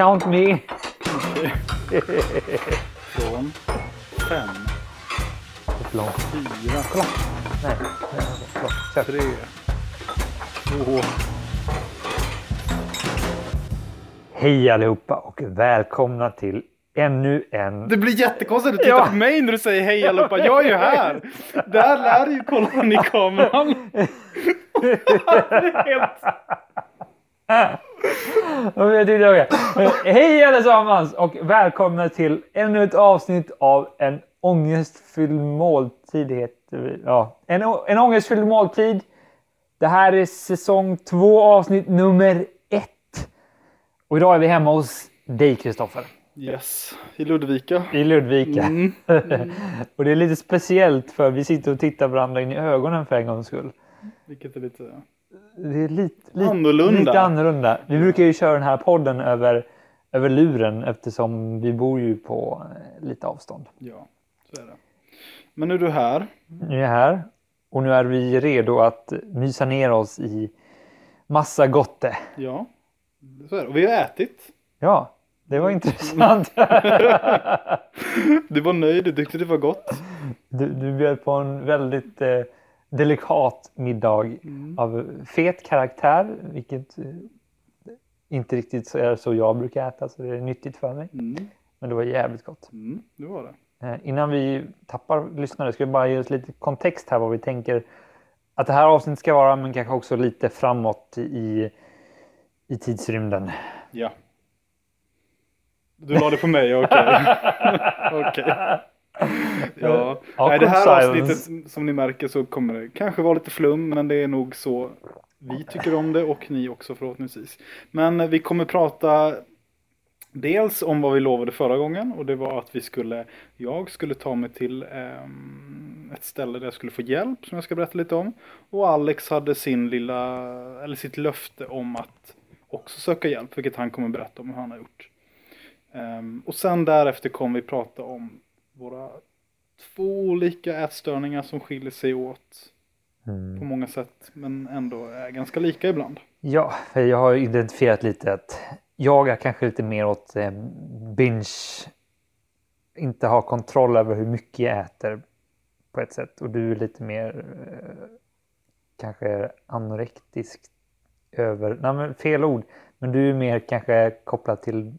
count me. Från fem, långt? fyra, Kolla. Nej, nej, förlåt. Tre, två. Hej allihopa och välkomna till ännu en... Det blir jättekonstigt att titta Ja. på mig när du säger hej allihopa. Jag är ju här. Där lär du ju kolla in i kameran. Jag tyckte. Hej allesammans och välkomna till ännu ett avsnitt av en ångestfylld måltid. Heter. Ja, en, en ångestfylld måltid. Det här är säsong två avsnitt nummer ett. Och idag är vi hemma hos dig Kristoffer. Yes, i Ludvika. I Ludvika. Mm. och det är lite speciellt för vi sitter och tittar varandra in i ögonen för en gångs skull. Vilket är lite... Det är lite, lite Annorlunda. Lite annorlunda. Vi brukar ju köra den här podden över, över luren eftersom vi bor ju på eh, lite avstånd. Ja, så är det. Men nu är du här. Nu är jag här och nu är vi redo att mysa ner oss i massa gotte. Ja, så är det. Och vi har ätit. Ja, det var intressant. Du var nöjd, du tyckte det var gott. Du, du bjöd på en väldigt eh, delikat middag Mm. av fet karaktär, vilket eh, inte riktigt är så jag brukar äta, så det är nyttigt för mig. Mm. Men det var jävligt gott. Mm, det var det. Eh, Innan vi tappar lyssnare ska vi bara ge oss lite kontext här vad vi tänker att det här avsnittet ska vara men kanske också lite framåt i, i tidsrymden. Ja. Du la det på mig, okej. Okej. Ja. Nej, det här avsnittet som ni märker så kommer det kanske vara lite flum men det är nog så vi tycker om det och ni också förhoppningsvis. Men eh, vi kommer prata dels om vad vi lovade förra gången och det var att vi skulle, jag skulle ta mig till ehm, ett ställe där jag skulle få hjälp som jag ska berätta lite om. Och Alex hade sin lilla, eller sitt löfte om att också söka hjälp, vilket han kommer berätta om hur han har gjort. Ehm, och sen därefter kommer vi prata om våra två olika ätstörningar som skiljer sig åt på många sätt, men ändå är ganska lika ibland. Ja, för jag har identifierat lite att jag är kanske lite mer åt eh, binge. Inte ha kontroll över hur mycket jag äter på ett sätt och du är lite mer eh, kanske anorektisk över, nej men fel ord, men du är mer kanske kopplad till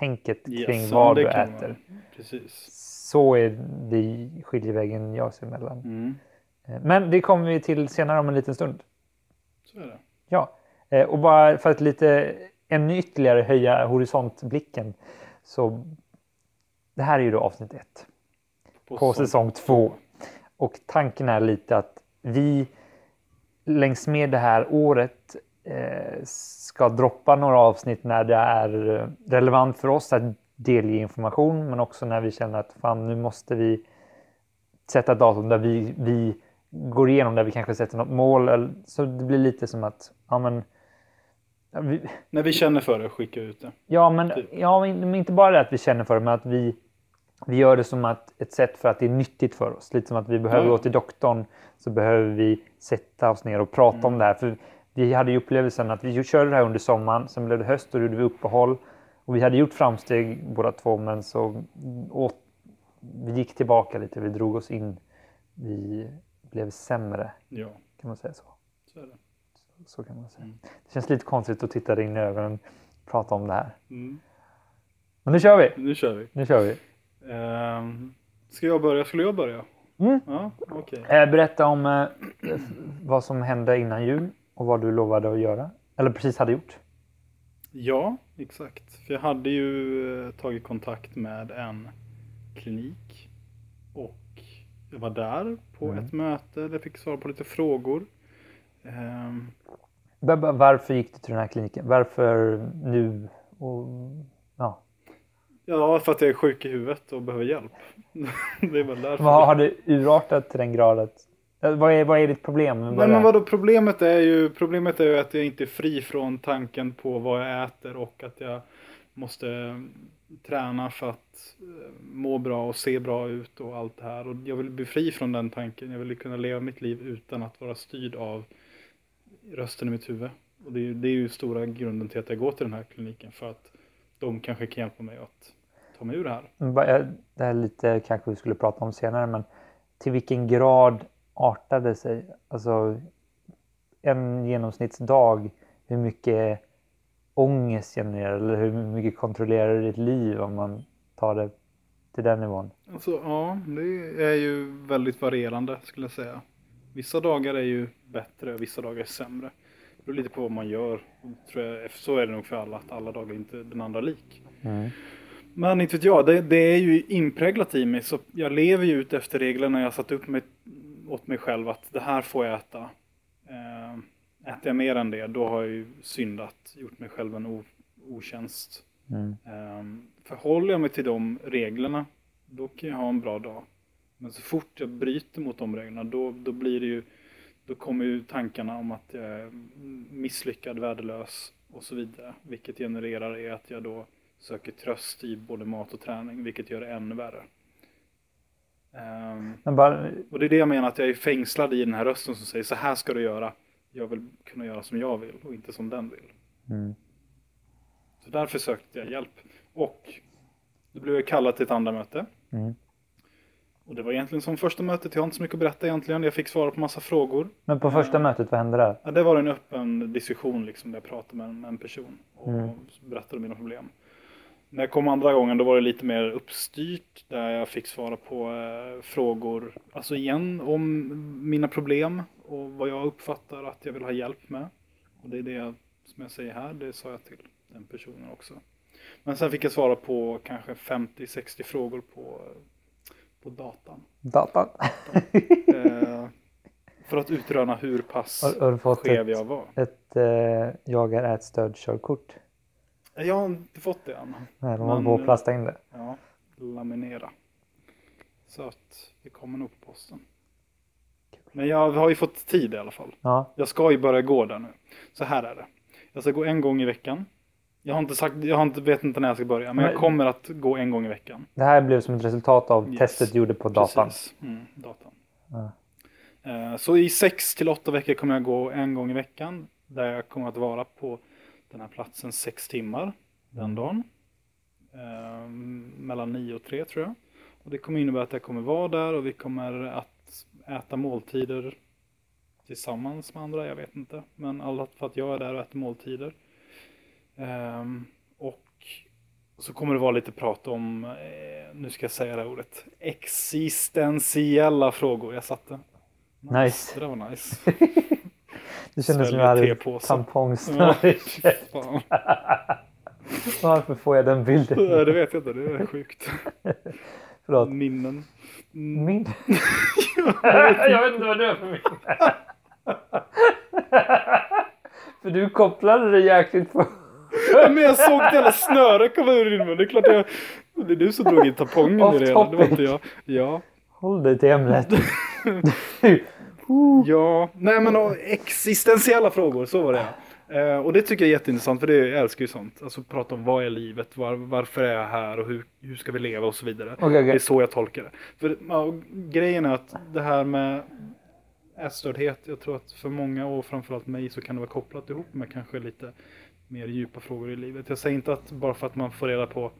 ångesttänket kring Yes, vad du äter. Så är det skiljevägen jag ser emellan. Mm, Eh, Men det kommer vi till senare om en liten stund. så är det. Ja, eh, och bara för att lite ännu ytterligare höja horisontblicken. Så det här är ju då avsnitt ett på säsong två. Och tanken är lite att vi längs med det här året ska droppa några avsnitt när det är eh, relevant för oss att delge information men också när vi känner att fan nu måste vi sätta ett datum där vi, vi går igenom där vi kanske sätter något mål. Så det blir lite som att ja men, vi, När vi känner för det, skicka ut det. Ja, men, Typ. ja, men inte bara det att vi känner för det, men att vi, vi gör det som att, ett sätt för att det är nyttigt för oss. Lite som att vi behöver Ja. gå till doktorn så behöver vi sätta oss ner och prata Mm. om det här. För vi hade ju upplevelsen att vi körde det här under sommaren, sen blev det höst och då gjorde vi uppehåll. Och vi hade gjort framsteg båda två, men så åt, vi gick tillbaka lite, vi drog oss in. Vi blev sämre, Ja, kan man säga så. så det. Så kan man säga. Mm. Det känns lite konstigt att titta in i ögonen och prata om det här. Mm. Men nu kör vi! Nu kör vi. Nu kör vi. Ehm, ska jag börja? Skulle jag börja? Mm. Ja, okej. Eh, berätta om eh, vad som hände innan jul och vad du lovade att göra. Eller precis hade gjort. Ja, exakt. För jag hade ju eh, tagit kontakt med en klinik och jag var där på Mm. ett möte där jag fick svara på lite frågor. Va- Varför gick du till den här kliniken? Varför nu? Och, ja. ja, för att jag är sjuk i huvudet och behöver hjälp. det är väl därför. Har det urartat till den grad att... Vad är, vad är ditt problem? Nej, Bara- men vadå, problemet är, ju, problemet är ju att jag inte är fri från tanken på vad jag äter och att jag måste eh, träna för att eh, må bra och se bra ut och allt det här. Och jag vill bli fri från den tanken. Jag vill kunna leva mitt liv utan att vara styrd av rösten i mitt huvud. Och det är, ju- det är ju stora grunden till att jag går till den här kliniken för att de kanske kan hjälpa mig att ta mig ur det här. Eh, Det här lite kanske vi skulle prata om senare, men till vilken grad artade sig? Alltså en genomsnittsdag, hur mycket ångest genererar eller hur mycket kontrollerar ditt liv om man tar det till den nivån? Alltså, ja, det är ju väldigt varierande skulle jag säga. Vissa dagar är ju bättre och vissa dagar är sämre. Det beror lite på vad man gör. Tror jag, så är det nog för alla, att alla dagar är inte den andra lik. Mm. Men inte vet jag, det, det är ju inpräglat i mig. Så jag lever ju ut efter reglerna jag satt upp mig, åt mig själv att det här får jag äta. Eh, äter jag mer än det, då har jag ju syndat, gjort mig själv en o, otjänst. Mm. Um, förhåller jag mig till de reglerna, då kan jag ha en bra dag. Men så fort jag bryter mot de reglerna, då, då blir det ju, då kommer ju tankarna om att jag är misslyckad, värdelös och så vidare. Vilket genererar är att jag då söker tröst i både mat och träning, vilket gör det ännu värre. Men bara, och det är det jag menar, att jag är fängslad i den här rösten som säger så här ska du göra. Jag vill kunna göra som jag vill och inte som den vill. mm. Så därför sökte jag hjälp. Och då blev jag kallad till ett andra möte. Mm. Och det var egentligen som första mötet, jag har inte så mycket att berätta egentligen. Jag fick svara på massa frågor. Men på första Eh. mötet, vad hände där? Ja, det var en öppen diskussion liksom, där jag pratade med en, med en person och Mm. berättade om mina problem. När jag kom andra gången då var det lite mer uppstyrt där jag fick svara på eh, frågor, alltså igen om mina problem och vad jag uppfattar att jag vill ha hjälp med. Och det är det som jag säger här, det sa jag till den personen också. Men sen fick jag svara på kanske 50-60 frågor på, på datan. Datan? Eh, för att utröna hur pass Har, har du fått skev ett, jag var. ett eh, jag är ätstöd-körkort? Jag har inte fått det än. Nej, de håller på att plasta in det. Ja, laminera. Så att det kommer nog på posten. Men jag har ju fått tid i alla fall. Ja, Jag ska ju börja gå där nu. Så här är det. Jag ska gå en gång i veckan. Jag har inte sagt, jag har inte, vet inte när jag ska börja, men, jag Men- kommer att gå en gång i veckan. det här blev som ett resultat av Yes. testet du gjorde på datan. Precis. Mm, datan. Ja. Eh, Så i sex till åtta veckor kommer jag gå en gång i veckan. Där jag kommer att vara på den här platsen sex timmar den dagen. Eh, mellan nio och tre tror jag. Och det kommer innebära att jag kommer vara där och vi kommer att äta måltider tillsammans med andra, jag vet inte. Men alla för att jag är där och äter måltider. Ehm, och så kommer det vara lite prat om, eh, nu ska jag säga det här ordet, existentiella frågor. Jag satte. Nice. Det där var nice. Det kändes som jag hade tepåse. tampongsnöre. Ja, fan. Varför får jag den bilden? Ja, Det vet jag inte, det är sjukt. Förlåt. Minnen. Mm. Min? jag vet inte vad du är för min. för du kopplade det jäkligt på... Ja, Men jag såg ett jävla snöre komma ur din mun. Det är klart jag... Det är du som drog in tampongen i det hela. Det var inte jag. Ja. Håll dig till ämnet. Ja. Nej men och existentiella frågor, så var det. Eh, och det tycker jag är jätteintressant för det, jag älskar ju sånt. Alltså prata om vad är livet, var, varför är jag här och hur, hur ska vi leva och så vidare. Okej, okej. Det är så jag tolkar det. För ja, grejen är att det här med ätstördhet, jag tror att för många och framförallt mig så kan det vara kopplat ihop med kanske lite mer djupa frågor i livet. Jag säger inte att bara för att man får reda på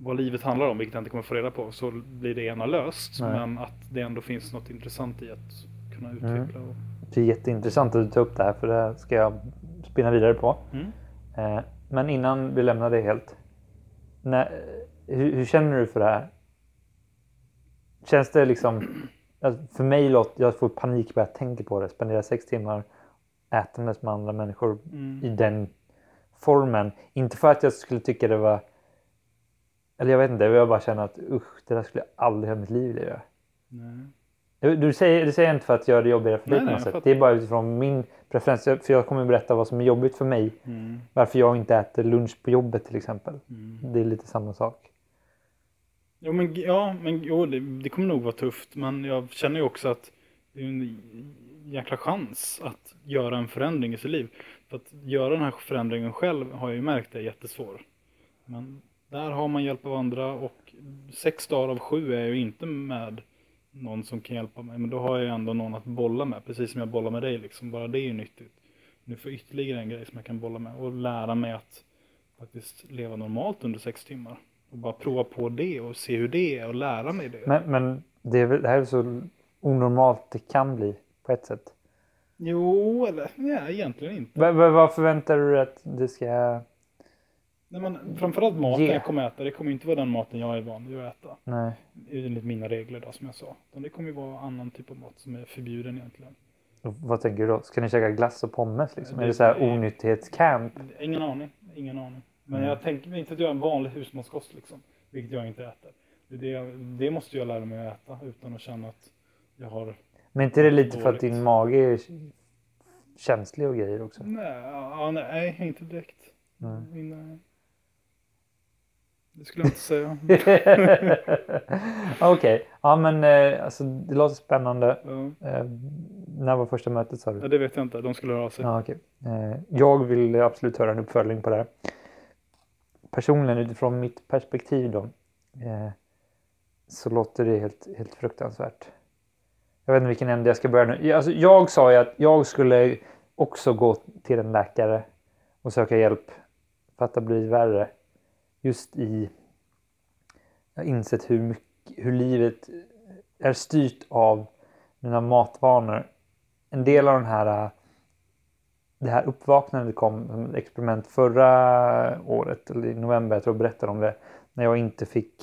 vad livet handlar om, vilket jag inte kommer få reda på, så blir det ena löst. Nej. Men att det ändå finns något intressant i att kunna utveckla. Och, Det är jätteintressant att du tar upp det här för det ska jag spinna vidare på. mm. Eh, Men innan vi lämnar det helt. När, hur, hur känner du för det här? Känns det liksom... alltså, För mig låter jag får panik bara jag tänker på det. Spendera sex timmar ätandes med andra människor Mm. i den formen. Inte för att jag skulle tycka det var... Eller jag vet inte, jag bara känner att usch, det där skulle jag aldrig i mitt liv göra. Nej. Du, du, säger, det säger jag inte för att göra det jobbigare för dig Nej, på nej, något jag sätt. Det är bara utifrån min preferens. För jag kommer berätta vad som är jobbigt för mig. Mm. Varför jag inte äter lunch på jobbet till exempel. Mm. Det är lite samma sak. Jo, men, ja, men jo, det, det kommer nog vara tufft. Men jag känner ju också att det är en jäkla chans att göra en förändring i sitt liv. För att göra den här förändringen själv har jag ju märkt är jättesvår. Men där har man hjälp av andra och sex dagar av sju är jag ju inte med någon som kan hjälpa mig. Men då har jag ändå någon att bolla med. Precis som jag bollar med dig liksom. Bara det är ju nyttigt. Nu får jag ytterligare en grej som jag kan bolla med och lära mig att faktiskt leva normalt under sex timmar. Och bara prova på det och se hur det är och lära mig det. Men, men det, är väl, det här är så onormalt det kan bli på ett sätt. Jo, eller nej, egentligen inte. Va, va, vad förväntar du dig att det ska... Nej, men framförallt maten Ge. jag kommer äta, det kommer inte vara den maten jag är van vid att äta. Nej. Enligt mina regler då, som jag sa. Det kommer ju vara annan typ av mat som är förbjuden egentligen. Och Vad tänker du då? Ska ni käka glass och pommes liksom? Det- är det så här är- onyttighetscamp? Ingen aning, ingen aning. Men Mm. jag tänker mig inte att jag är en vanlig husmanskost liksom. Vilket jag inte äter. Det, är det, måste jag lära mig att äta utan att känna att jag har... Men inte det lite för att din mage är känslig och grejer också? Nej, ja, nej inte direkt. Mm. Mina... Det skulle jag inte säga. Okej, ja men eh, alltså, det låter spännande. Ja. Eh, när var första mötet sa Ja, du? det vet jag inte. De skulle höra av sig. Ja, okej. Eh, jag vill absolut höra en uppföljning på det här. Personligen utifrån mitt perspektiv då. Eh, så låter det helt, helt fruktansvärt. Jag vet inte vilken ände jag ska börja nu. Alltså, jag sa ju att jag skulle också gå till en läkare och söka hjälp för att det blivit värre. Just i... Jag har insett hur, mycket, hur livet är styrt av mina matvanor. En del av den här det här uppvaknandet kom som ett experiment förra året, eller i november, jag tror jag berättade om det. När jag inte fick,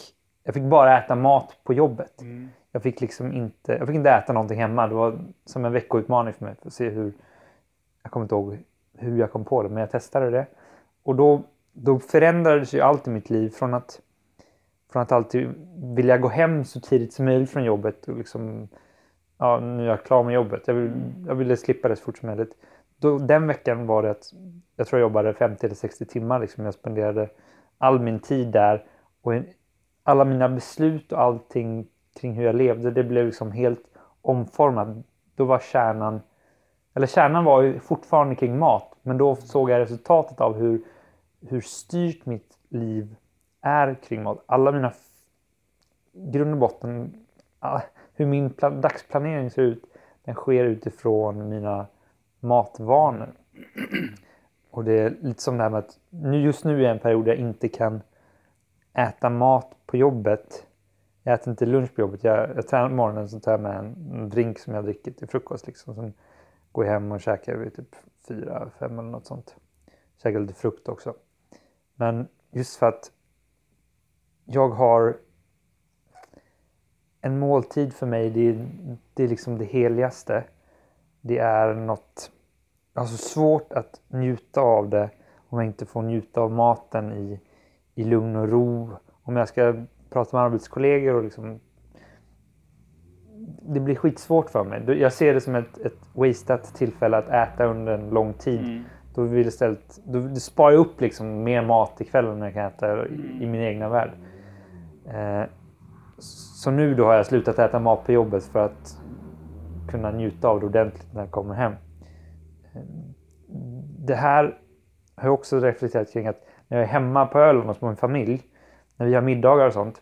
jag fick bara äta mat på jobbet. Mm. Jag fick liksom inte, jag fick inte äta någonting hemma. Det var som en veckoutmaning för mig för att se hur, jag kommer inte ihåg hur jag kom på det, men jag testade det. Och då, då förändrades ju allt i mitt liv från att, från att alltid vilja gå hem så tidigt som möjligt från jobbet och liksom, ja nu är jag klar med jobbet. Jag, vill, jag ville slippa det så fort som möjligt. Då, den veckan var det att jag tror jag jobbade 50 eller 60 timmar. Liksom. Jag spenderade all min tid där och alla mina beslut och allting kring hur jag levde, det blev liksom helt omformat. Då var kärnan, eller kärnan var ju fortfarande kring mat, men då såg jag resultatet av hur, hur styrt mitt liv är kring mat. Alla mina, grund och botten, ah, hur min dagsplanering ser ut, den sker utifrån mina matvanor. Och det är lite som det här med att nu, just nu är en period där jag inte kan äta mat på jobbet. Jag äter inte lunch på jobbet. Jag, jag tränar på morgonen så tar jag med en, en drink som jag dricker till frukost. Liksom. Sen går jag hem och käkar vid typ fyra, fem eller något sånt. Käkar lite frukt också. Men just för att jag har en måltid för mig, det är, det är liksom det heligaste. Det är något alltså svårt att njuta av det om jag inte får njuta av maten i, i lugn och ro. Om jag ska prata med arbetskollegor och liksom det blir skitsvårt för mig. Jag ser det som ett, ett wasteat tillfälle att äta under en lång tid. Mm. Då vill istället, då, sparar jag upp liksom mer mat i kvällen när jag kan äta i, min egna värld. Eh, så nu då har jag slutat äta mat på jobbet för att kunna njuta av det ordentligt när jag kommer hem. Eh, Det här har jag också reflekterat kring att när jag är hemma på Öland hos min familj, när vi har middagar och sånt,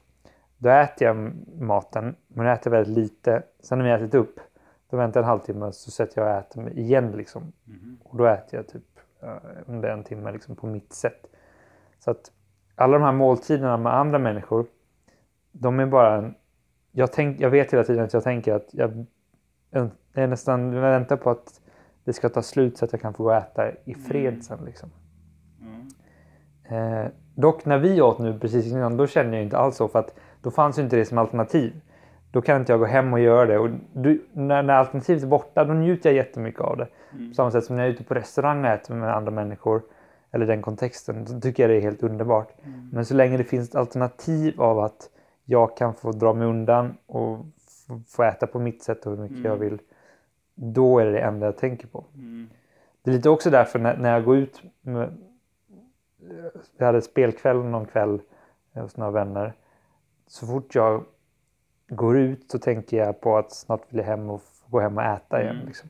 då äter jag maten, men jag äter väldigt lite. Sen när vi har ätit upp, då väntar jag en halvtimme så sätter jag och äter igen liksom. Mhm. Och då äter jag typ under en timme liksom på mitt sätt. Så att alla de här måltiderna med andra människor, de är bara en... Jag, tänk, jag vet hela tiden att jag tänker att jag, jag är nästan väntar på att det ska ta slut så att jag kan få gå och äta i fred sen. Liksom. Mm. Eh, dock när vi åt nu precis innan, då kände jag inte alls så för att då fanns ju inte det som alternativ. Då kan inte jag gå hem och göra det. Och du, när, när alternativet är borta, då njuter jag jättemycket av det. Mm. På samma sätt som när jag är ute på restaurang och äter med andra människor, eller den kontexten, då tycker jag det är helt underbart. Mm. Men så länge det finns ett alternativ av att jag kan få dra mig undan och få, äta på mitt sätt och hur mycket Mm. jag vill, då är det det enda jag tänker på. Mm. Det är lite också därför när, när jag går ut med... Jag hade spelkväll någon kväll hos några vänner. Så fort jag går ut så tänker jag på att snart vill jag hem och gå hem och äta igen. Mm. Liksom.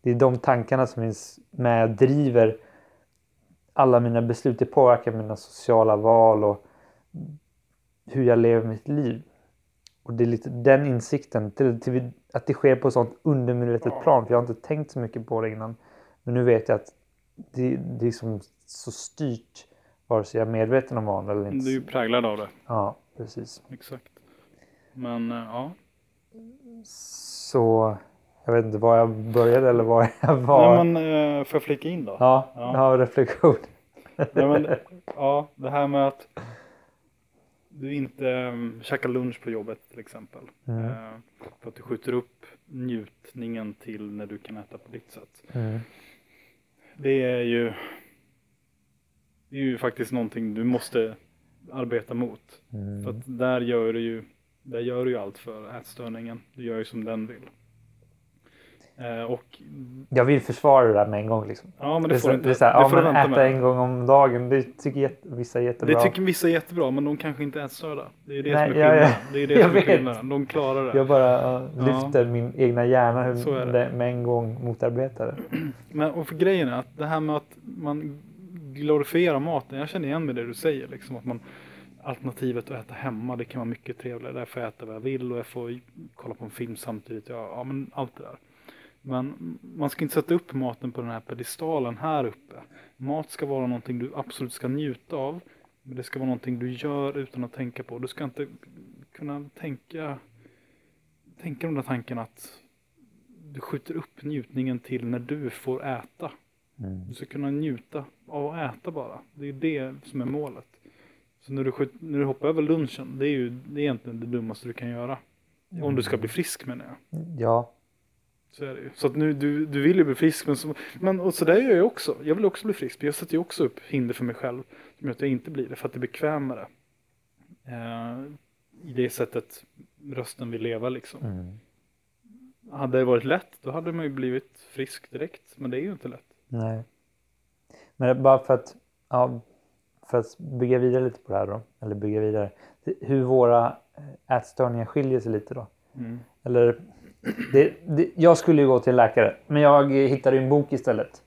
Det är de tankarna som finns med och driver alla mina beslut. Det påverkar mina sociala val och hur jag lever mitt liv. Och det är lite den insikten, till, till, att det sker på ett sånt undermedvetet plan. För jag har inte tänkt så mycket på det innan. Men nu vet jag att det, det är liksom så styrt Vare sig jag är medveten om vanor eller inte. Du är ju präglad av det. Ja, precis. Exakt. Men eh, ja. Så jag vet inte var jag började eller var jag var. Nej, men, eh, får jag flika in då? Ja, Ja. ja. reflektion. Nej, men, ja, det här med att du inte um, käkar lunch på jobbet till exempel. Mm. Eh, för att du skjuter upp njutningen till när du kan äta på ditt sätt. Mm. Det är ju det är ju faktiskt någonting du måste arbeta mot. Mm. För att där gör du ju där gör du ju allt för ätstörningen. Du gör ju som den vill. Eh, och Jag vill försvara det där med en gång. Liksom. ja, men Det det får du inte. det är så här, ja, men äta med. en gång om dagen, det tycker vissa är jättebra. Det tycker vissa är jättebra, men de kanske inte är ätstörda. Det är det Nej, som är ja, ja. skillnaden. Det är det Jag som är vet. skillnaden. De klarar det. Jag bara uh, Ja. lyfter min egna hjärna hur det. det med en gång motarbetar det. Men och för grejen är att det här med att man glorifierar maten. Jag känner igen med det du säger. Liksom, att man, alternativet att äta hemma, det kan vara mycket trevligare. Där får jag äta vad jag vill och jag får kolla på en film samtidigt. Ja, ja men allt det där. Men man ska inte sätta upp maten på den här pedestalen här uppe. Mat ska vara någonting du absolut ska njuta av. Men det ska vara någonting du gör utan att tänka på. Du ska inte kunna tänka, tänka de där tankarna att du skjuter upp njutningen till när du får äta. Mm. Du ska kunna njuta av att äta bara. Det är det som är målet. Så när du, skjut, när du hoppar över lunchen, det är ju det är egentligen det dummaste du kan göra. Om du ska bli frisk menar jag. Ja, Så är det ju. Så att nu, du, du vill ju bli frisk, men, så, men och så där gör jag också. Jag vill också bli frisk, men jag sätter ju också upp hinder för mig själv. Som gör att jag inte blir det, för att det är bekvämare. Eh, I det sättet rösten vill leva liksom. mm. Hade det varit lätt, då hade man ju blivit frisk direkt. Men det är ju inte lätt. nej. Men bara för att, ja, för att bygga vidare lite på det här då, eller bygga vidare. Hur våra eh, ätstörningar skiljer sig lite då. Mm. Eller, det, det, jag skulle ju gå till en läkare, men jag hittade ju en bok istället.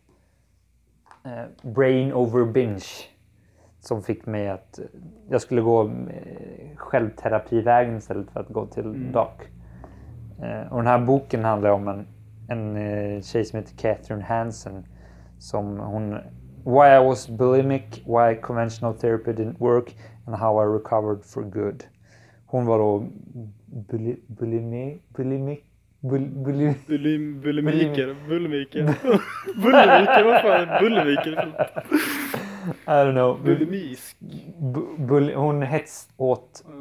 Eh, Brain over binge. Som fick mig att eh, jag skulle gå eh, självterapivägen istället för att gå till Mm. doc. Eh, och den här boken handlar om en, en eh, tjej som heter Catherine Hansen. Som hon Why I was bulimic, why conventional therapy didn't work and how I recovered for good. Hon var då buli, bulimi, bulimic, bul, buli, Bulim, bulimiker, bulimiker. bulimiker, vad fan är bulimiker? I don't know. Bulimisk. Bu- bul, hon hets åt, Ja.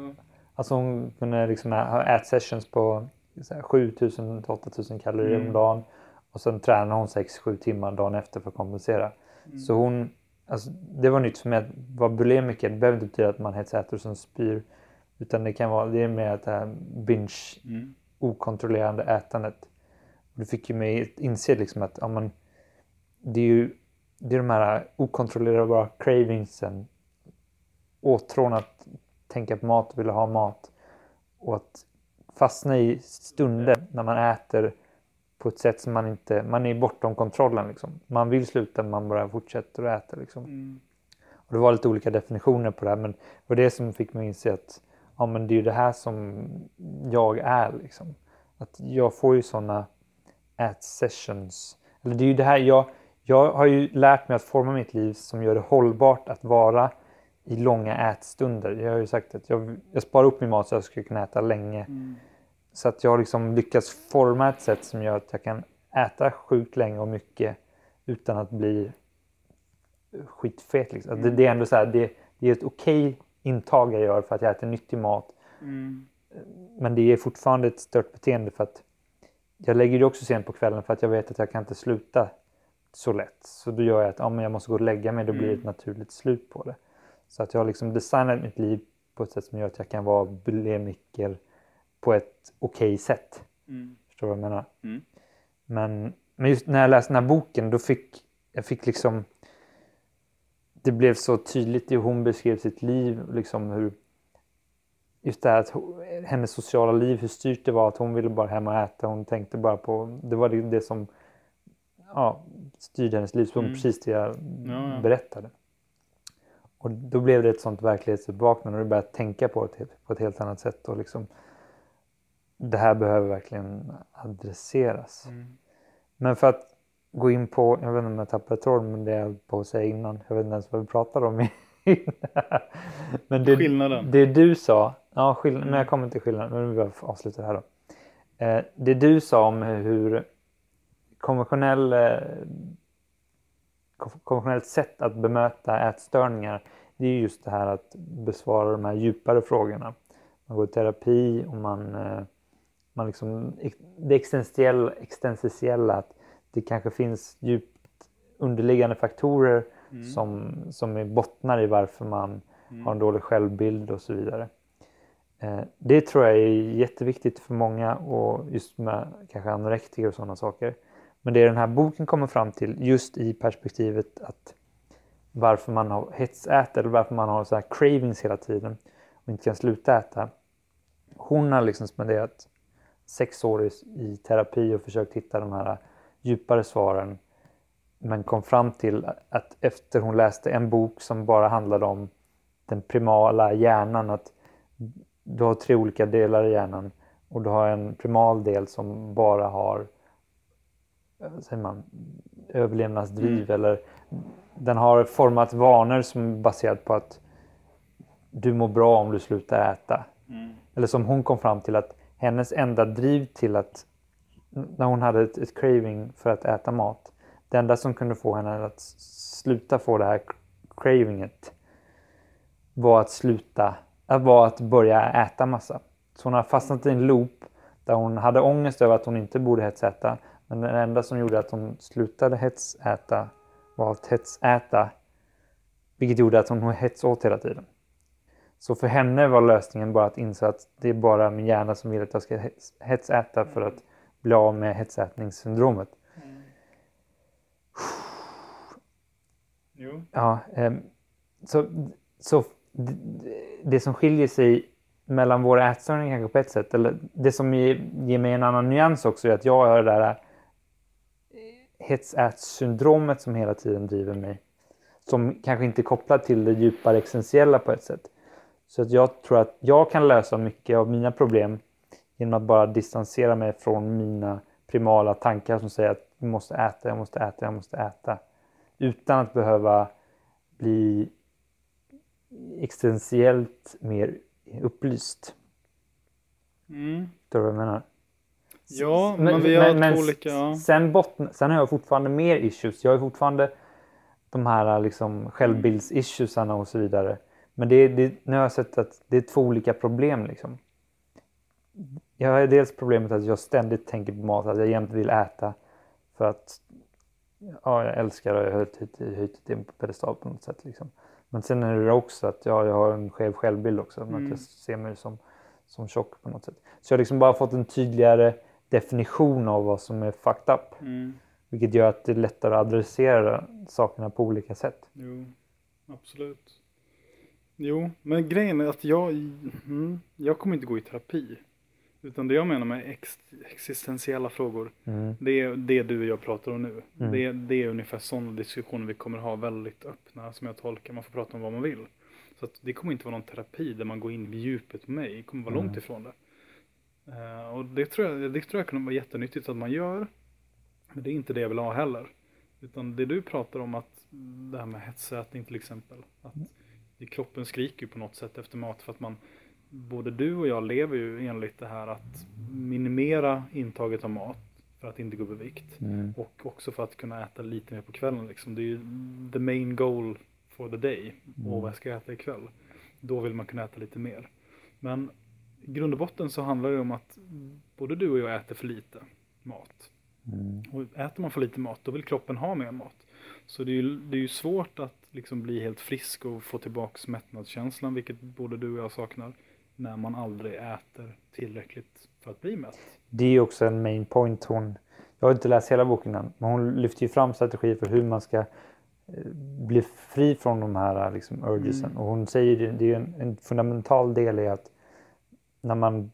alltså hon kunde liksom ha ät-sessions på så här 7000 till 8000 kalorier Mm. om dagen. Och sen tränar hon 6-7 timmar dagen efter för att kompensera. Mm. Så hon, alltså, det var nytt för mig att vara bulimiker. Det behöver inte betyda att man hetsäter och sen spyr. Utan det kan vara, det är mer att det här binge, Mm. okontrollerande ätandet. Och det fick ju mig att inse liksom att ja, men, det är ju det är de här okontrollerbara cravingsen. Åtrån att tänka på mat och vilja ha mat. Och att fastna i stunder när man äter på ett sätt som man inte, man är bortom kontrollen liksom. Man vill sluta men man bara fortsätter att äta liksom. Mm. Och det var lite olika definitioner på det här men det var det som fick mig att inse att ja, men det är ju det här som jag är liksom. Att jag får ju sådana ät-sessions. Eller det är ju det här jag, jag har ju lärt mig att forma mitt liv som gör det hållbart att vara i långa ätstunder. Jag har ju sagt att jag, jag sparar upp min mat så jag ska kunna äta länge. Mm. Så att jag har liksom lyckats forma ett sätt som gör att jag kan äta sjukt länge och mycket utan att bli skitfet. Liksom. Att Det, det är ändå så här, det, det är ett okej intag jag gör för att jag äter nyttig mat. Mm. Men det är fortfarande ett stört beteende för att jag lägger det också sent på kvällen för att jag vet att jag kan inte sluta så lätt. Så då gör jag att ja, men jag måste gå och lägga mig, då blir det ett naturligt slut på det. Så att jag har liksom designat mitt liv på ett sätt som gör att jag kan vara bulimiker på ett okej sätt. Mm. Förstår du vad jag menar? Mm. Men, men just när jag läste den här boken då fick jag fick liksom det blev så tydligt hur hon beskrev sitt liv liksom hur just det här att hennes sociala liv hur styrt det var att hon ville bara hem och äta hon tänkte bara på det var det, det som ja, styrde hennes liv så Mm. precis det jag Ja, ja. berättade och då blev det ett sånt verklighetsuppvaknande och du började tänka på det på ett helt annat sätt och liksom det här behöver verkligen adresseras. Mm. Men för att gå in på, jag vet inte om jag tappade tråden men det jag på att säga innan, jag vet inte ens vad vi pratade om men det, Skillnaden. det du sa, ja, skill- men jag kommer till skillnaden, men vi det här då. Eh, det du sa om hur konventionell, eh, kon- konventionellt sätt att bemöta ätstörningar, det är just det här att besvara de här djupare frågorna. Man går i terapi och man, eh, man liksom, det existentiella, existentiella att det kanske finns djupt underliggande faktorer som, som är bottnar i varför man har en dålig självbild och så vidare. Eh, det tror jag är jätteviktigt för många och just med kanske anorektiker och sådana saker. Men det den här boken kommer fram till just i perspektivet att varför man har hetsäter eller varför man har så här cravings hela tiden och inte kan sluta äta. Hon har liksom spenderat sex år i, terapi och försökt hitta de här djupare svaren. Men kom fram till att efter hon läste en bok som bara handlade om den primala hjärnan att du har tre olika delar i hjärnan och du har en primal del som bara har säger man, överlevnadsdriv eller den har format vanor som är baserat på att du mår bra om du slutar äta. Eller som hon kom fram till att hennes enda driv till att när hon hade ett, ett craving för att äta mat. Det enda som kunde få henne att sluta få det här cravinget var att sluta, äh, var att börja äta massa. Så hon har fastnat i en loop där hon hade ångest över att hon inte borde hetsäta. Men det enda som gjorde att hon slutade hetsäta var att hetsäta. Vilket gjorde att hon hetsåt hela tiden. Så för henne var lösningen bara att inse att det är bara min hjärna som vill att jag ska hets- hetsäta för att bli av med hetsätningssyndromet. Jo. Ja, ehm, så, så det som skiljer sig mellan våra ätstörningar kanske på ett sätt, eller det som ger, ger mig en annan nyans också är att jag har det där eh, hetsätsyndromet som hela tiden driver mig. Som kanske inte är kopplat till det djupare existentiella på ett sätt. Så att jag tror att jag kan lösa mycket av mina problem genom att bara distansera mig från mina primala tankar som säger att jag måste äta, jag måste äta, jag måste äta. Utan att behöva bli existentiellt mer upplyst. Mm. Förstår du vad jag menar? Ja, men, vi har två olika... Ja. Sen, botten, sen har jag fortfarande mer issues. Jag har fortfarande de här liksom självbildsissuesarna och så vidare. Men det, det, nu har jag sett att det är två olika problem. Liksom. Jag har dels problemet att jag ständigt tänker på mat, att jag jämt vill äta. För att ja, jag älskar och jag har höjt det på pedestal på något sätt. Liksom. Men sen är det också att ja, jag har en skev självbild också. Mm. Att jag ser mig som, som tjock på något sätt. Så jag har liksom bara fått en tydligare definition av vad som är fucked up. Mm. Vilket gör att det är lättare att adressera sakerna på olika sätt. Jo, absolut. Jo, men grejen är att jag, mm, jag kommer inte gå i terapi. Utan det jag menar med ex, existentiella frågor, Mm. det är det du och jag pratar om nu. Mm. Det, det är ungefär sådana diskussioner vi kommer ha väldigt öppna, som jag tolkar. Man får prata om vad man vill. Så det kommer inte vara någon terapi där man går in i djupet med mig. Det kommer vara Mm. långt ifrån det. Eh, och det tror, jag, det tror jag kan vara jättenyttigt att man gör. Men det är inte det jag vill ha heller. Utan det du pratar om att det här med hetsätning till exempel. Att det- kroppen skriker ju på något sätt efter mat för att man både du och jag lever ju enligt det här att minimera intaget av mat för att inte gå upp i vikt. Mm. Och också för att kunna äta lite mer på kvällen. Liksom. Det är ju the main goal for the day. Och vad jag ska äta ikväll. Då vill man kunna äta lite mer. Men i grund och botten så handlar det om att både du och jag äter för lite mat. Mm. Och äter man för lite mat då vill kroppen ha mer mat. Så det är ju, det är ju svårt att liksom bli helt frisk och få tillbaks mättnadskänslan, vilket både du och jag saknar, när man aldrig äter tillräckligt för att bli mätt. Det är ju också en main point hon... Jag har inte läst hela boken än, men hon lyfter ju fram strategier för hur man ska eh, bli fri från de här liksom, urgesen. Mm. Och hon säger det, det är ju en, en fundamental del i att när man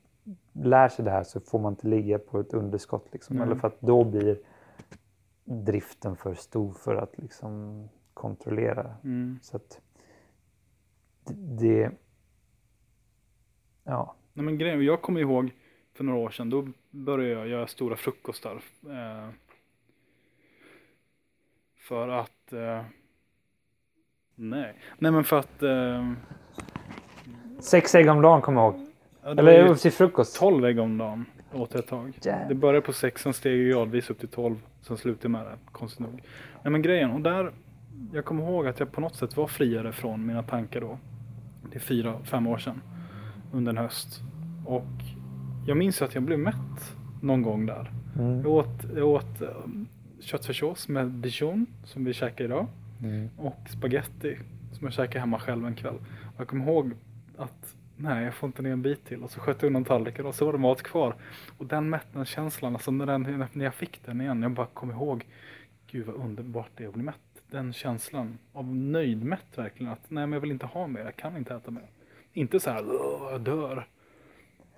lär sig det här så får man inte ligga på ett underskott. Liksom. Nej. Eller för att då blir driften för stor för att liksom kontrollera. Mm. Så att det... ja. Nej men grejen, jag kommer ihåg för några år sedan, då började jag göra stora frukostar. Eh, för att eh, Nej. Nej men för att... Eh, Sex ägg om dagen kommer jag ihåg. ja, Eller till frukost. 12 ägg om dagen åt ett tag. Jävlar. Det började på 6, sen steg gradvis upp till 12. Sen slutade med det, konstigt nog. Nej men grejen, och där... Jag kommer ihåg att jag på något sätt var friare från mina tankar då. Det är fyra, fem år sedan. Under en höst. Och jag minns att jag blev mätt någon gång där. Mm. Jag åt, jag åt um, köttfärssås med dijon som vi käkar idag. Mm. Och spaghetti som jag käkade hemma själv en kväll. Och jag kommer ihåg att nej, jag får inte ner en bit till. Och så sköt jag undan tallriken och så var det mat kvar. Och den mättnadskänslan, alltså när, den, när jag fick den igen, jag bara kom ihåg, gud vad underbart det är att bli mätt. Den känslan av nöjdmätt verkligen. Att nej, men jag vill inte ha mer, jag kan inte äta mer. Inte så här, "Åh, jag dör.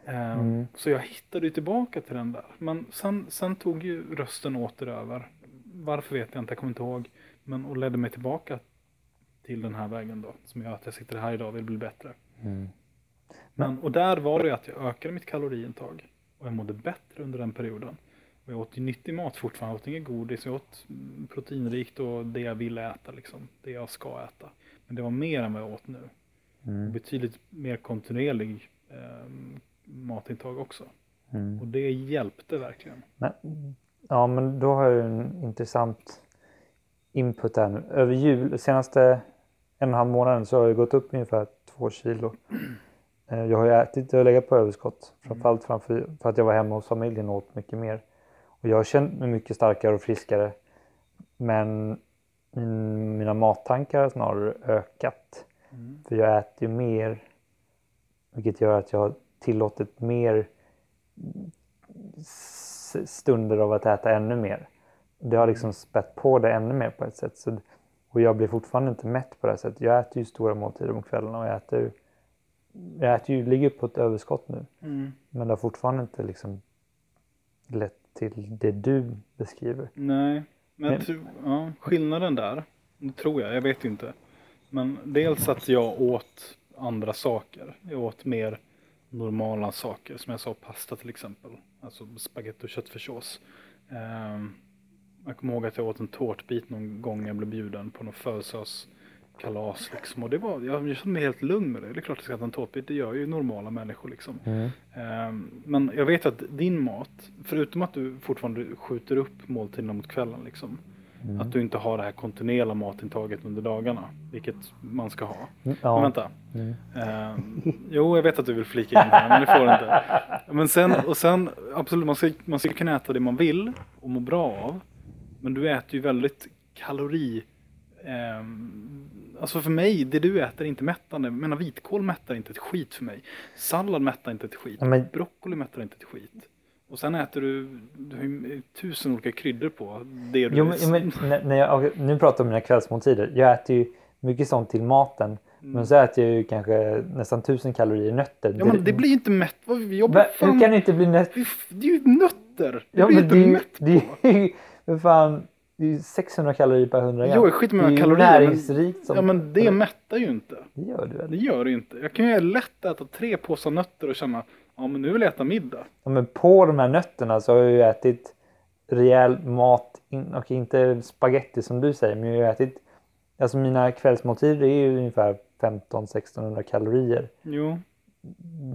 Ehm, Mm. Så jag hittade ju tillbaka till den där. Men sen, sen tog ju rösten åter över. Varför vet jag inte, jag kommer inte ihåg. Men och ledde mig tillbaka till den här vägen då. Som gör att jag sitter här idag och vill bli bättre. Mm. Men, och där var det att jag ökade mitt kaloriintag. Och jag mådde bättre under den perioden. Och jag åt ju nyttig mat fortfarande. Jag åt inget godis. Jag åt mm, proteinrikt och det jag ville äta. Liksom. Det jag ska äta. Men det var mer än vad jag åt nu. Mm. Betydligt mer kontinuerlig eh, matintag också. Mm. Och det hjälpte verkligen. Men, ja, men då har jag en intressant input här nu. Över jul, senaste en och en halv månaden så har jag gått upp ungefär två kilo. Eh, Jag har ju ätit, jag har legat på överskott. Framförallt framför, för att jag var hemma hos familjen och åt mycket mer. Och jag känt mig mycket starkare och friskare. Men min, mina mattankar har snarare ökat. Mm. För jag äter ju mer. Vilket gör att jag har tillåtit mer stunder av att äta ännu mer. Det har liksom spett på det ännu mer på ett sätt. Så, och jag blir fortfarande inte mätt på det här sättet. Jag äter ju stora måltider på kvällarna och jag äter, ju- jag äter ju, ligger på ett överskott nu. Mm. Men det har fortfarande inte liksom lett till det du beskriver. Nej, men Men- tror, ja, skillnaden där, det tror jag, jag vet inte. Men dels att jag åt andra saker. Jag åt mer normala saker, som jag sa, pasta till exempel. Alltså spagetti och köttfärssås. Ehm, jag kommer ihåg att jag åt en tårtbit någon gång jag blev bjuden på någon födelsedagskalas liksom. Och det var, jag kände mig helt lugn med det. Det är klart att jag ska äta en tårtbit, det gör ju normala människor liksom. Ehm, Men jag vet att din mat, förutom att du fortfarande skjuter upp måltiderna mot kvällen liksom. Mm. Att du inte har det här kontinuerliga matintaget under dagarna. Vilket man ska ha. Ja. Men vänta. Mm. Ehm, jo, jag vet att du vill flika in här, men det får du inte. Men sen, och sen, absolut, man ska, man ska kunna äta det man vill och må bra av. Men du äter ju väldigt kalori... ehm, alltså för mig, det du äter är inte mättande. Jag menar vitkål mättar inte ett skit för mig. Sallad mättar inte ett skit. Men- Broccoli mättar inte ett skit. Och sen äter du, du har ju tusen olika kryddor på det du Jo, men, men, när, jag, nu pratar jag om mina kvällsmåltider. Jag äter ju mycket sånt till maten. Men så äter jag ju kanske nästan tusen kalorier nötter. Ja men det blir ju inte mätt. Vi jobbar Va, fan- hur kan det inte bli f- Det är ju nötter. Det Ja, blir men inte det, är mätt det, på. är ju för fan, det är ju 600 kalorier per 100 gram. Jo, skiter med det är kalorier, men- näringsrikt. Som, Ja men det mättar ju inte. det gör du Det väl? gör det inte. Jag kan ju lätt äta tre påsar nötter och känna ja men nu vill jag äta middag. Ja, men på de här nötterna så har jag ju ätit rejäl mat. In, och inte spaghetti som du säger. Men jag har ju ätit. Alltså mina kvällsmåltider är ju ungefär 15-1600 kalorier. Jo.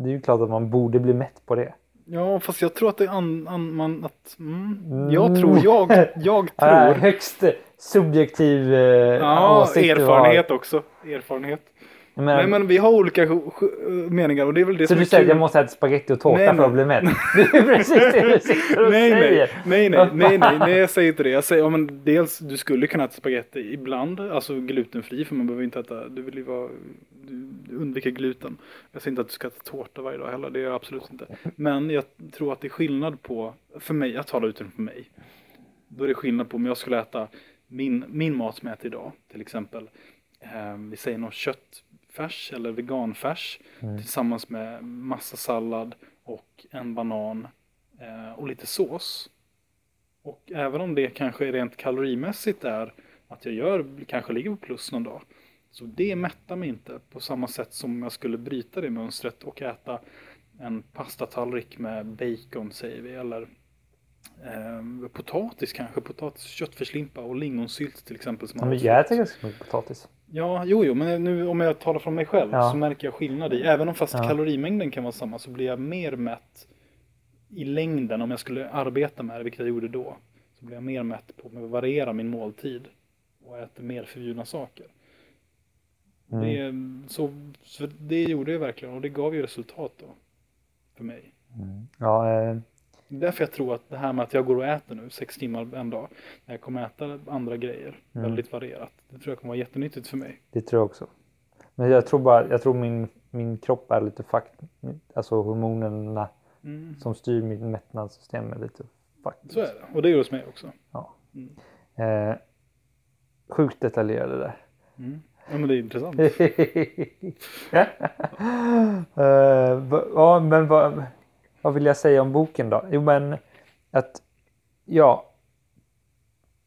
Det är ju klart att man borde bli mätt på det. Ja fast jag tror att det an, an, man, att, mm, Mm. Jag tror, jag, jag tror. högst subjektiv eh, Ja, åsikt erfarenhet också. Erfarenhet. Menar, Nej men vi har olika meningar och det är väl det så som du är säger kul. jag måste äta spagetti och tårta Nej, för att bli mätt? Det är precis det du sitter och nej, säger. nej, nej, nej, nej, nej, nej, jag säger inte det. Jag säger, ja, men dels, du skulle kunna äta spagetti ibland, alltså glutenfri, för man behöver inte äta, du vill ju vara, du undviker gluten. Jag säger inte att du ska äta tårta varje dag heller, det gör jag absolut inte. Men jag tror att det är skillnad på, för mig, jag talar utifrån för mig. Då är det skillnad på om jag skulle äta min, min mat som jag äter idag, till exempel, eh, vi säger någon köttfärs eller veganfärs tillsammans med massa sallad och en banan eh, och lite sås. Och även om det kanske rent kalorimässigt är att jag gör, kanske ligger på plus någon dag. Så det mättar mig inte på samma sätt som jag skulle bryta det mönstret och äta en pastatallrik med bacon säger vi. Eller eh, potatis kanske, potatis, köttfärslimpa och lingonsylt till exempel. Som Ja, men jag äter ganska mycket potatis. Ja, jo, jo, men nu om jag talar från mig själv Ja. så märker jag skillnad i, även om fast Ja. kalorimängden kan vara samma så blir jag mer mätt i längden om jag skulle arbeta med det, vilket jag gjorde då. Så blir jag mer mätt på att variera min måltid och äta mer förbjudna saker. Mm. Det, så, så det gjorde jag verkligen och det gav ju resultat då. För mig. Ja, eh, Det är därför jag tror att det här med att jag går och äter nu sex timmar en dag. När jag kommer äta andra grejer, Mm. väldigt varierat. Det tror jag kommer vara jättenyttigt för mig. det tror jag också. Men jag tror bara, jag tror min, min kropp är lite fucked. Alltså hormonerna Mm. som styr mitt mättnadssystem är lite fucked. Så är det, och det är hos mig också. Ja. Mm. Eh, sjukt detaljerade där. Mm. Ja men det är intressant. Eh, va- ja, men vad, vad vill jag säga om boken då? Jo, men att ja,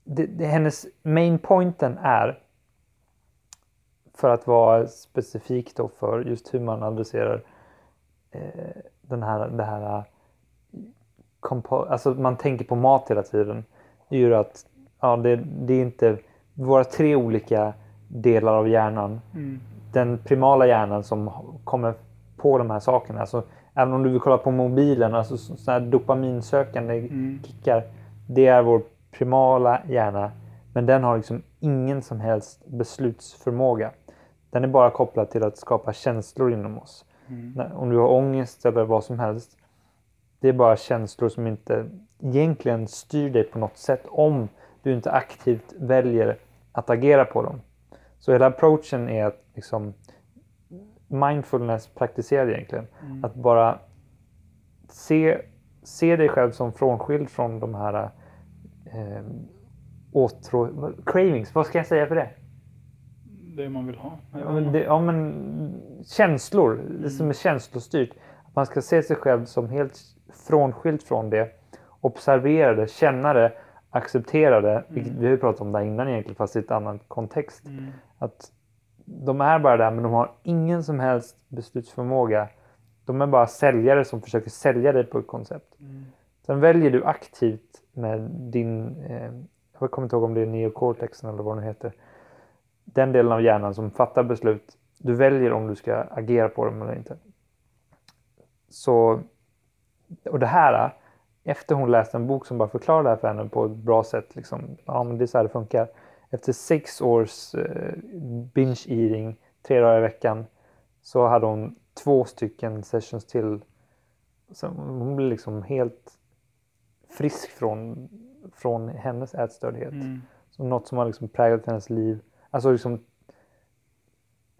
det, det, hennes main pointen är för att vara specifik då för just hur man adresserar eh, den här, det här alltså man tänker på mat hela tiden. Det är ju att ja, det, det är inte våra tre olika delar av hjärnan Mm. den primala hjärnan som kommer på de här sakerna. Alltså, även om du vill kolla på mobilen, alltså sådana här dopaminsökande Mm. kickar. Det är vår primala hjärna. Men den har liksom ingen som helst beslutsförmåga. Den är bara kopplad till att skapa känslor inom oss. Mm. Om du har ångest eller vad som helst. Det är bara känslor som inte egentligen styr dig på något sätt om du inte aktivt väljer att agera på dem. Så hela approachen är att liksom mindfulness praktiserad egentligen. Mm. Att bara se, se dig själv som frånskild från de här eh, åtrå... Cravings, vad ska jag säga för det? Det man vill ha. Ja, men, det, ja, men känslor, det som är känslostyrt. Att man ska se sig själv som helt frånskilt från det. Observera det, känna det, acceptera det. Vilket vi har ju pratat om det här innan egentligen fast i ett annat kontext. Mm. Att de är bara där men de har ingen som helst beslutsförmåga. De är bara säljare som försöker sälja dig på ett koncept. Mm. Sen väljer du aktivt med din, eh, jag kommer inte ihåg om det är neocortexen eller vad den heter. Den delen av hjärnan som fattar beslut. Du väljer om du ska agera på dem eller inte. Så, och det här, efter hon läste en bok som bara förklarar det här för henne på ett bra sätt. Liksom, ja, men det är så här det funkar. Efter sex års eh, binge eating, tre dagar i veckan, så hade hon två stycken sessions till. Så hon blev liksom helt frisk från, från hennes ätstördhet. Mm. Så något som har liksom präglat hennes liv. Alltså liksom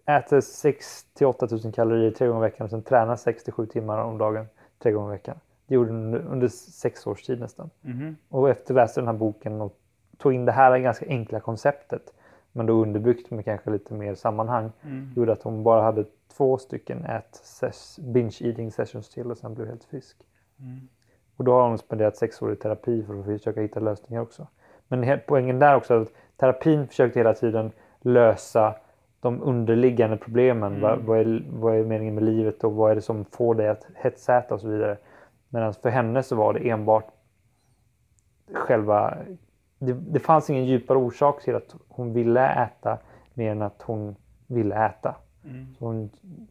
äter 6 till 8 000 kalorier tre gånger i veckan och sen tränar 6 till 7 timmar om dagen tre gånger i veckan. Det gjorde hon under, under sex års tid nästan. Mhm. Och efter att läsa den här boken och tog in det här ganska enkla konceptet men då underbyggt med kanske lite mer sammanhang Mm. gjorde att hon bara hade två stycken ät binge eating sessions till och sen blev helt frisk. Mm. Och då har hon spenderat sex år i terapi för att försöka hitta lösningar också. Men poängen där också är att terapin försökte hela tiden lösa de underliggande problemen. Mm. Vad, vad, är, vad är meningen med livet och vad är det som får dig att hetsäta och så vidare. Medan för henne så var det enbart själva... Det, det fanns ingen djupare orsak till att hon ville äta mer än att hon ville äta. Mm. Så hon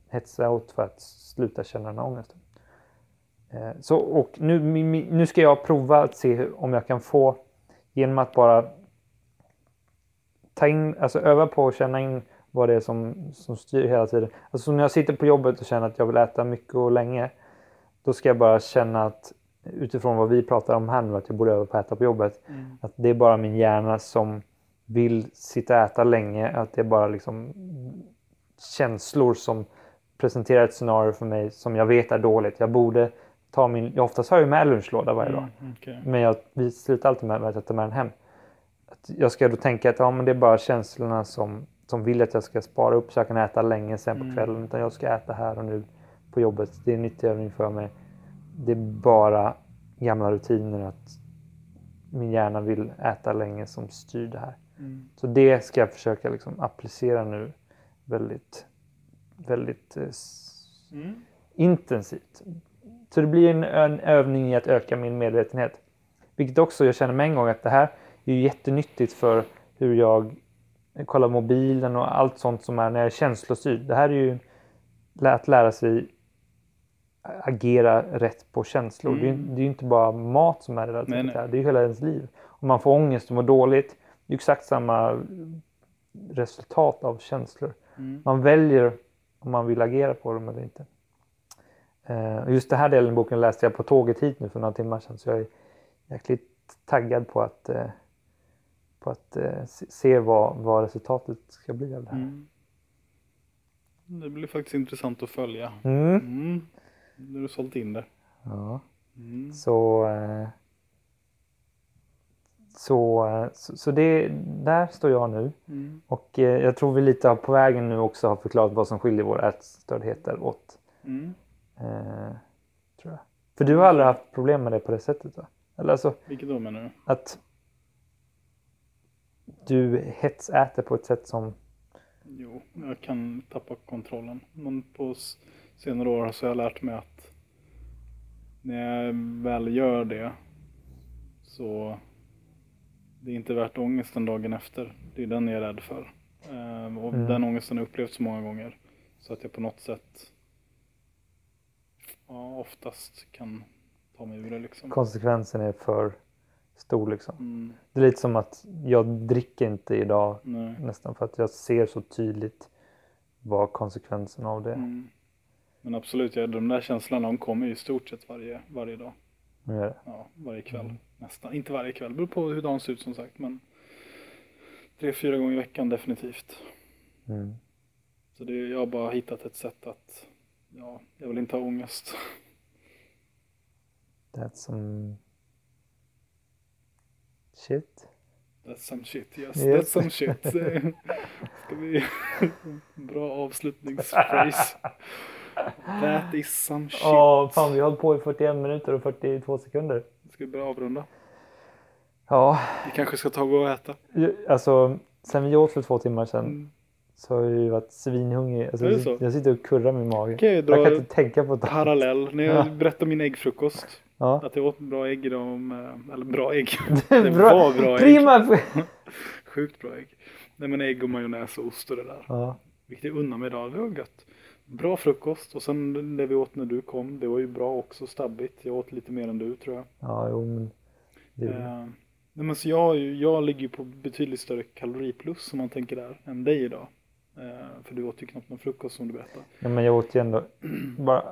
hetsade åt för att sluta känna den här ångesten. Eh, Så, och nu, nu ska jag prova att se om jag kan få, genom att bara ta in, alltså öva på att känna in vad det är som, som styr hela tiden. Alltså när jag sitter på jobbet och känner att jag vill äta mycket och länge. Då ska jag bara känna att utifrån vad vi pratar om här nu, att jag borde öva på att äta på jobbet. Mm. Att det är bara min hjärna som vill sitta och äta länge. Att det är bara liksom känslor som presenterar ett scenario för mig som jag vet är dåligt. Jag borde ta min, jag oftast har jag med lunchlåda varje dag. Mm. Okej. Men jag vi slutar alltid med att ta med den hem. Att jag ska då tänka att ja, men det är bara känslorna som, som vill att jag ska spara upp så jag kan äta länge sen på Mm. kvällen. Utan jag ska äta här och nu på jobbet. Det är en nyttig övning för mig. Det är bara gamla rutiner att min hjärna vill äta länge som styr det här. Mm. Så det ska jag försöka liksom applicera nu väldigt, väldigt eh, Mm. intensivt. Så det blir en, en övning i att öka min medvetenhet. Vilket också jag känner med en gång att det här är ju jättenyttigt för hur jag kolla mobilen och allt sånt som är när jag är känslostyrd. Det här är ju att lära sig agera rätt på känslor. Mm. Det, är, det är inte bara mat som är relaterat till det här. Det är ju hela ens liv. Om man får ångest och mår dåligt, det är exakt samma resultat av känslor. Mm. Man väljer om man vill agera på dem eller inte. Och just den här delen i boken läste jag på tåget hit nu för några timmar sedan så jag är jäkligt taggad på att, eh, på att eh, se- se vad, vad resultatet ska bli av det här. Mm. Det blir faktiskt intressant att följa. Mm. Nu har du sålt in det. Ja. Mm. Så, eh, så, så, så det, där står jag nu. Mm. Och eh, jag tror vi lite på vägen nu också har förklarat vad som skiljer våra ätstördheter åt. Mm. Eh, tror jag. För du har aldrig haft problem med det på det sättet va? Eller alltså Vilket då menar du? att du hetsäter på ett sätt som... Jo, jag kan tappa kontrollen. Men på senare år så har jag lärt mig att när jag väl gör det så det är inte värt ångesten dagen efter. Det är den jag är rädd för. Ehm, och Mm. den ångesten har jag upplevt så många gånger. Så att jag på något sätt ja, oftast kan ta mig ur det liksom. konsekvensen är för stor liksom. Mm, Det är lite som att jag dricker inte idag nej. nästan för att jag ser så tydligt vad konsekvensen av det Mm. Men absolut, ja, de där känslorna de kommer ju i stort sett varje, varje dag. Ja, varje kväll. Nästan. Inte varje kväll, beror på hur dagen ser ut som sagt. Men tre, fyra gånger i veckan definitivt. Mm. Så det, jag har bara hittat ett sätt att, ja, jag vill inte ha ångest. That's some shit. That's some shit, yes, Yes. that's some shit. Ska vi, bra avslutningsphrase. That is some shit. Ja, fan vi har hållit på i 41 minuter och 42 sekunder. Ska vi börja avrunda? Ja, Vi kanske ska ta och gå och äta. alltså sen vi åt för två timmar sedan Mm. så har jag ju varit svinhungrig. Alltså, jag, jag sitter och kurrar min mage. Okej, jag dra kan inte tänka på det. Parallell. När jag Ja. berättade min äggfrukost. Ja. Att jag åt bra ägg idag. Med, eller bra ägg. Det Bra- var bra ägg. Prima! Sjukt bra ägg. Nej men ägg och majonnäs och ost och det där. Ja, Vilket jag unnar mig idag. Det var gött. Bra frukost. Och sen det vi åt när du kom. Det var ju bra också. Stabbigt. Jag åt lite mer än du tror jag. ja jo men. Det, Eh, nej men så jag, jag ligger ju på betydligt större kaloriplus om man tänker där. Än dig idag. Eh, för du åt ju knappt någon frukost som du berättade. ja, men jag åt ju ändå bara.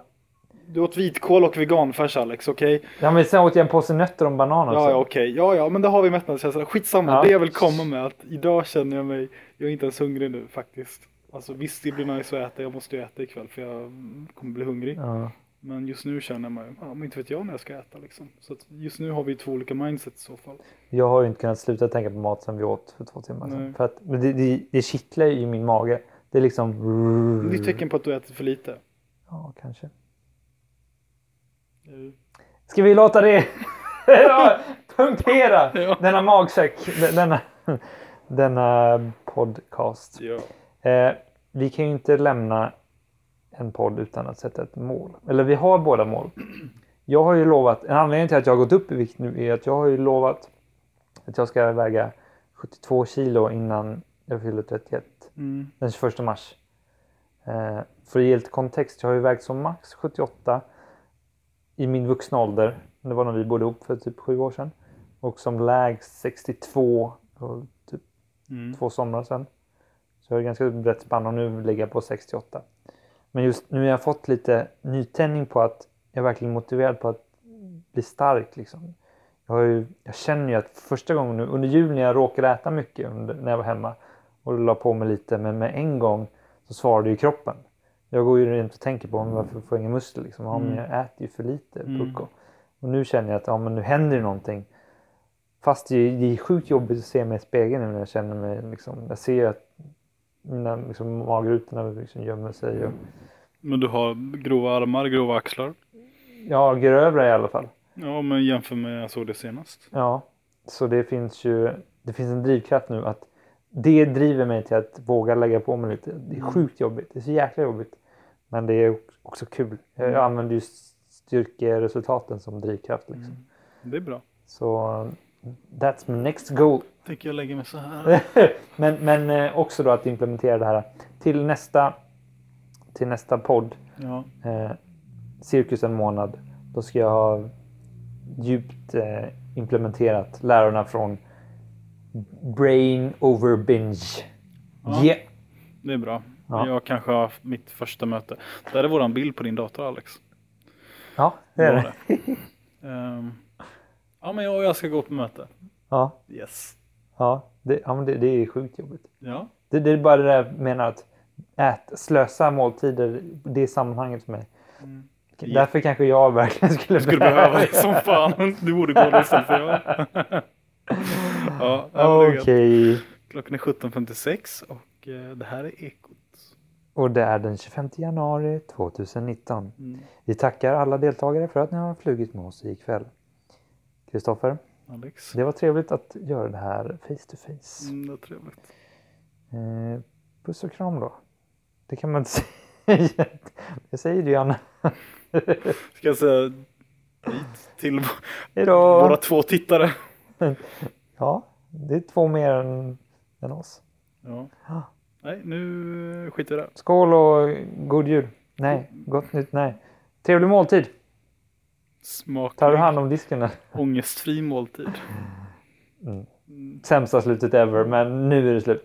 Du åt vitkål och veganfärs Alex, okej? Ja men sen åt jag en påse nötter och en banan också. Ja, ja, okej. Ja, ja, men då har vi mättnadskänsla. Skitsamma, Ja. det jag vill komma med att idag känner jag mig, jag är inte ens hungrig nu faktiskt. Alltså visst, det blir nice att äta, jag måste ju äta ikväll för jag kommer bli hungrig. Ja. Men just nu känner jag mig, ja men inte vet jag när jag ska äta liksom. Så att just nu har vi två olika mindset i så fall. Jag har ju inte kunnat sluta tänka på mat sen vi åt för två timmar sedan. Nej. För att men det, det, det kittlar ju i min mage. Det är liksom... Det är ett tecken på att du äter för lite. Ja, kanske. Eh, Ska vi låta det punktera Ja. denna magsäck, de- denna, denna podcast. Ja. Eh, vi kan ju inte lämna en podd utan att sätta ett mål. Eller vi har båda mål. Jag har ju lovat, en anledning till att jag har gått upp i vikt nu är att jag har ju lovat att jag ska väga 72 kilo innan jag fyller 31 Mm. den 21 mars. Eh, för att ge lite kontext, jag har ju vägt som max 78 i min vuxna ålder. Det var när vi bodde ihop för typ sju år sedan. Och som lägst 62 för typ Mm. två somrar sedan. Så jag har ganska brett spann och nu ligger jag på 68. Men just nu har jag fått lite nytändning på att jag är verkligen motiverad på att bli stark. Liksom. Jag, ju, jag känner ju att första gången nu under jul när jag råkade äta mycket under, när jag var hemma och la på mig lite men med en gång så svarade ju kroppen. Jag går ju runt och tänker på "Men varför får jag ingen muskler liksom. Ja, men Mm. jag äter ju för lite Mm. Och nu känner jag att ja, men nu händer det någonting. Fast det är, det är sjukt jobbigt att se mig i spegeln nu när jag känner mig liksom. Jag ser att mina liksom, magrutorna liksom gömmer sig. Och, Men du har grova armar, grova axlar. ja, grövre i alla fall. Ja, men jämför med jag såg det senast. Ja, så det finns ju det finns en drivkraft nu att det driver mig till att våga lägga på mig lite. Det är sjukt jobbigt. Det är så jäkla jobbigt. Men det är också kul. Jag, jag använder ju styrkeresultaten som drivkraft. Liksom. Det är bra. Så that's my next goal Tänker jag lägga mig så här. men men eh, också då att implementera det här till nästa, till nästa podd. Ja. Eh, cirkus en månad. Då ska jag ha djupt eh, implementerat lärarna från Brain over Binge. Ja. Yeah. Det är bra. Ja. Jag kanske har mitt första möte. Där är våran bild på din dator Alex. Ja, det är Var det. Ehm, ja men jag jag ska gå på möte. Ja, Yes. Ja, det, ja det, det är sjukt jobbigt. Ja. Det, det är bara det där jag menar att ät, slösa måltider, det är sammanhanget för mig. Mm. Därför kanske jag verkligen skulle, Skulle behöva det som fan. Du borde gå istället för jag. ja, Okej. gött. Klockan är 17.56 och eh, det här är Ekot. Och det är den 25 januari 2019. Mm. Vi tackar alla deltagare för att ni har flugit med oss ikväll. Kristoffer, Alex. det var trevligt att göra det här face to face. Mm, det är trevligt. Eh, puss och kram då. Det kan man inte säga. Det säger du gärna. Ska jag säga till Hej då! våra två tittare. Ja, det är två mer än, än oss. Ja. Nej, nu skiter vi i det. Skål och god jul. Nej, gott nytt. Nej. Trevlig måltid. Smaklig, Tar du hand om disken? ångestfri måltid. Sämsta slutet ever, men nu är det slut.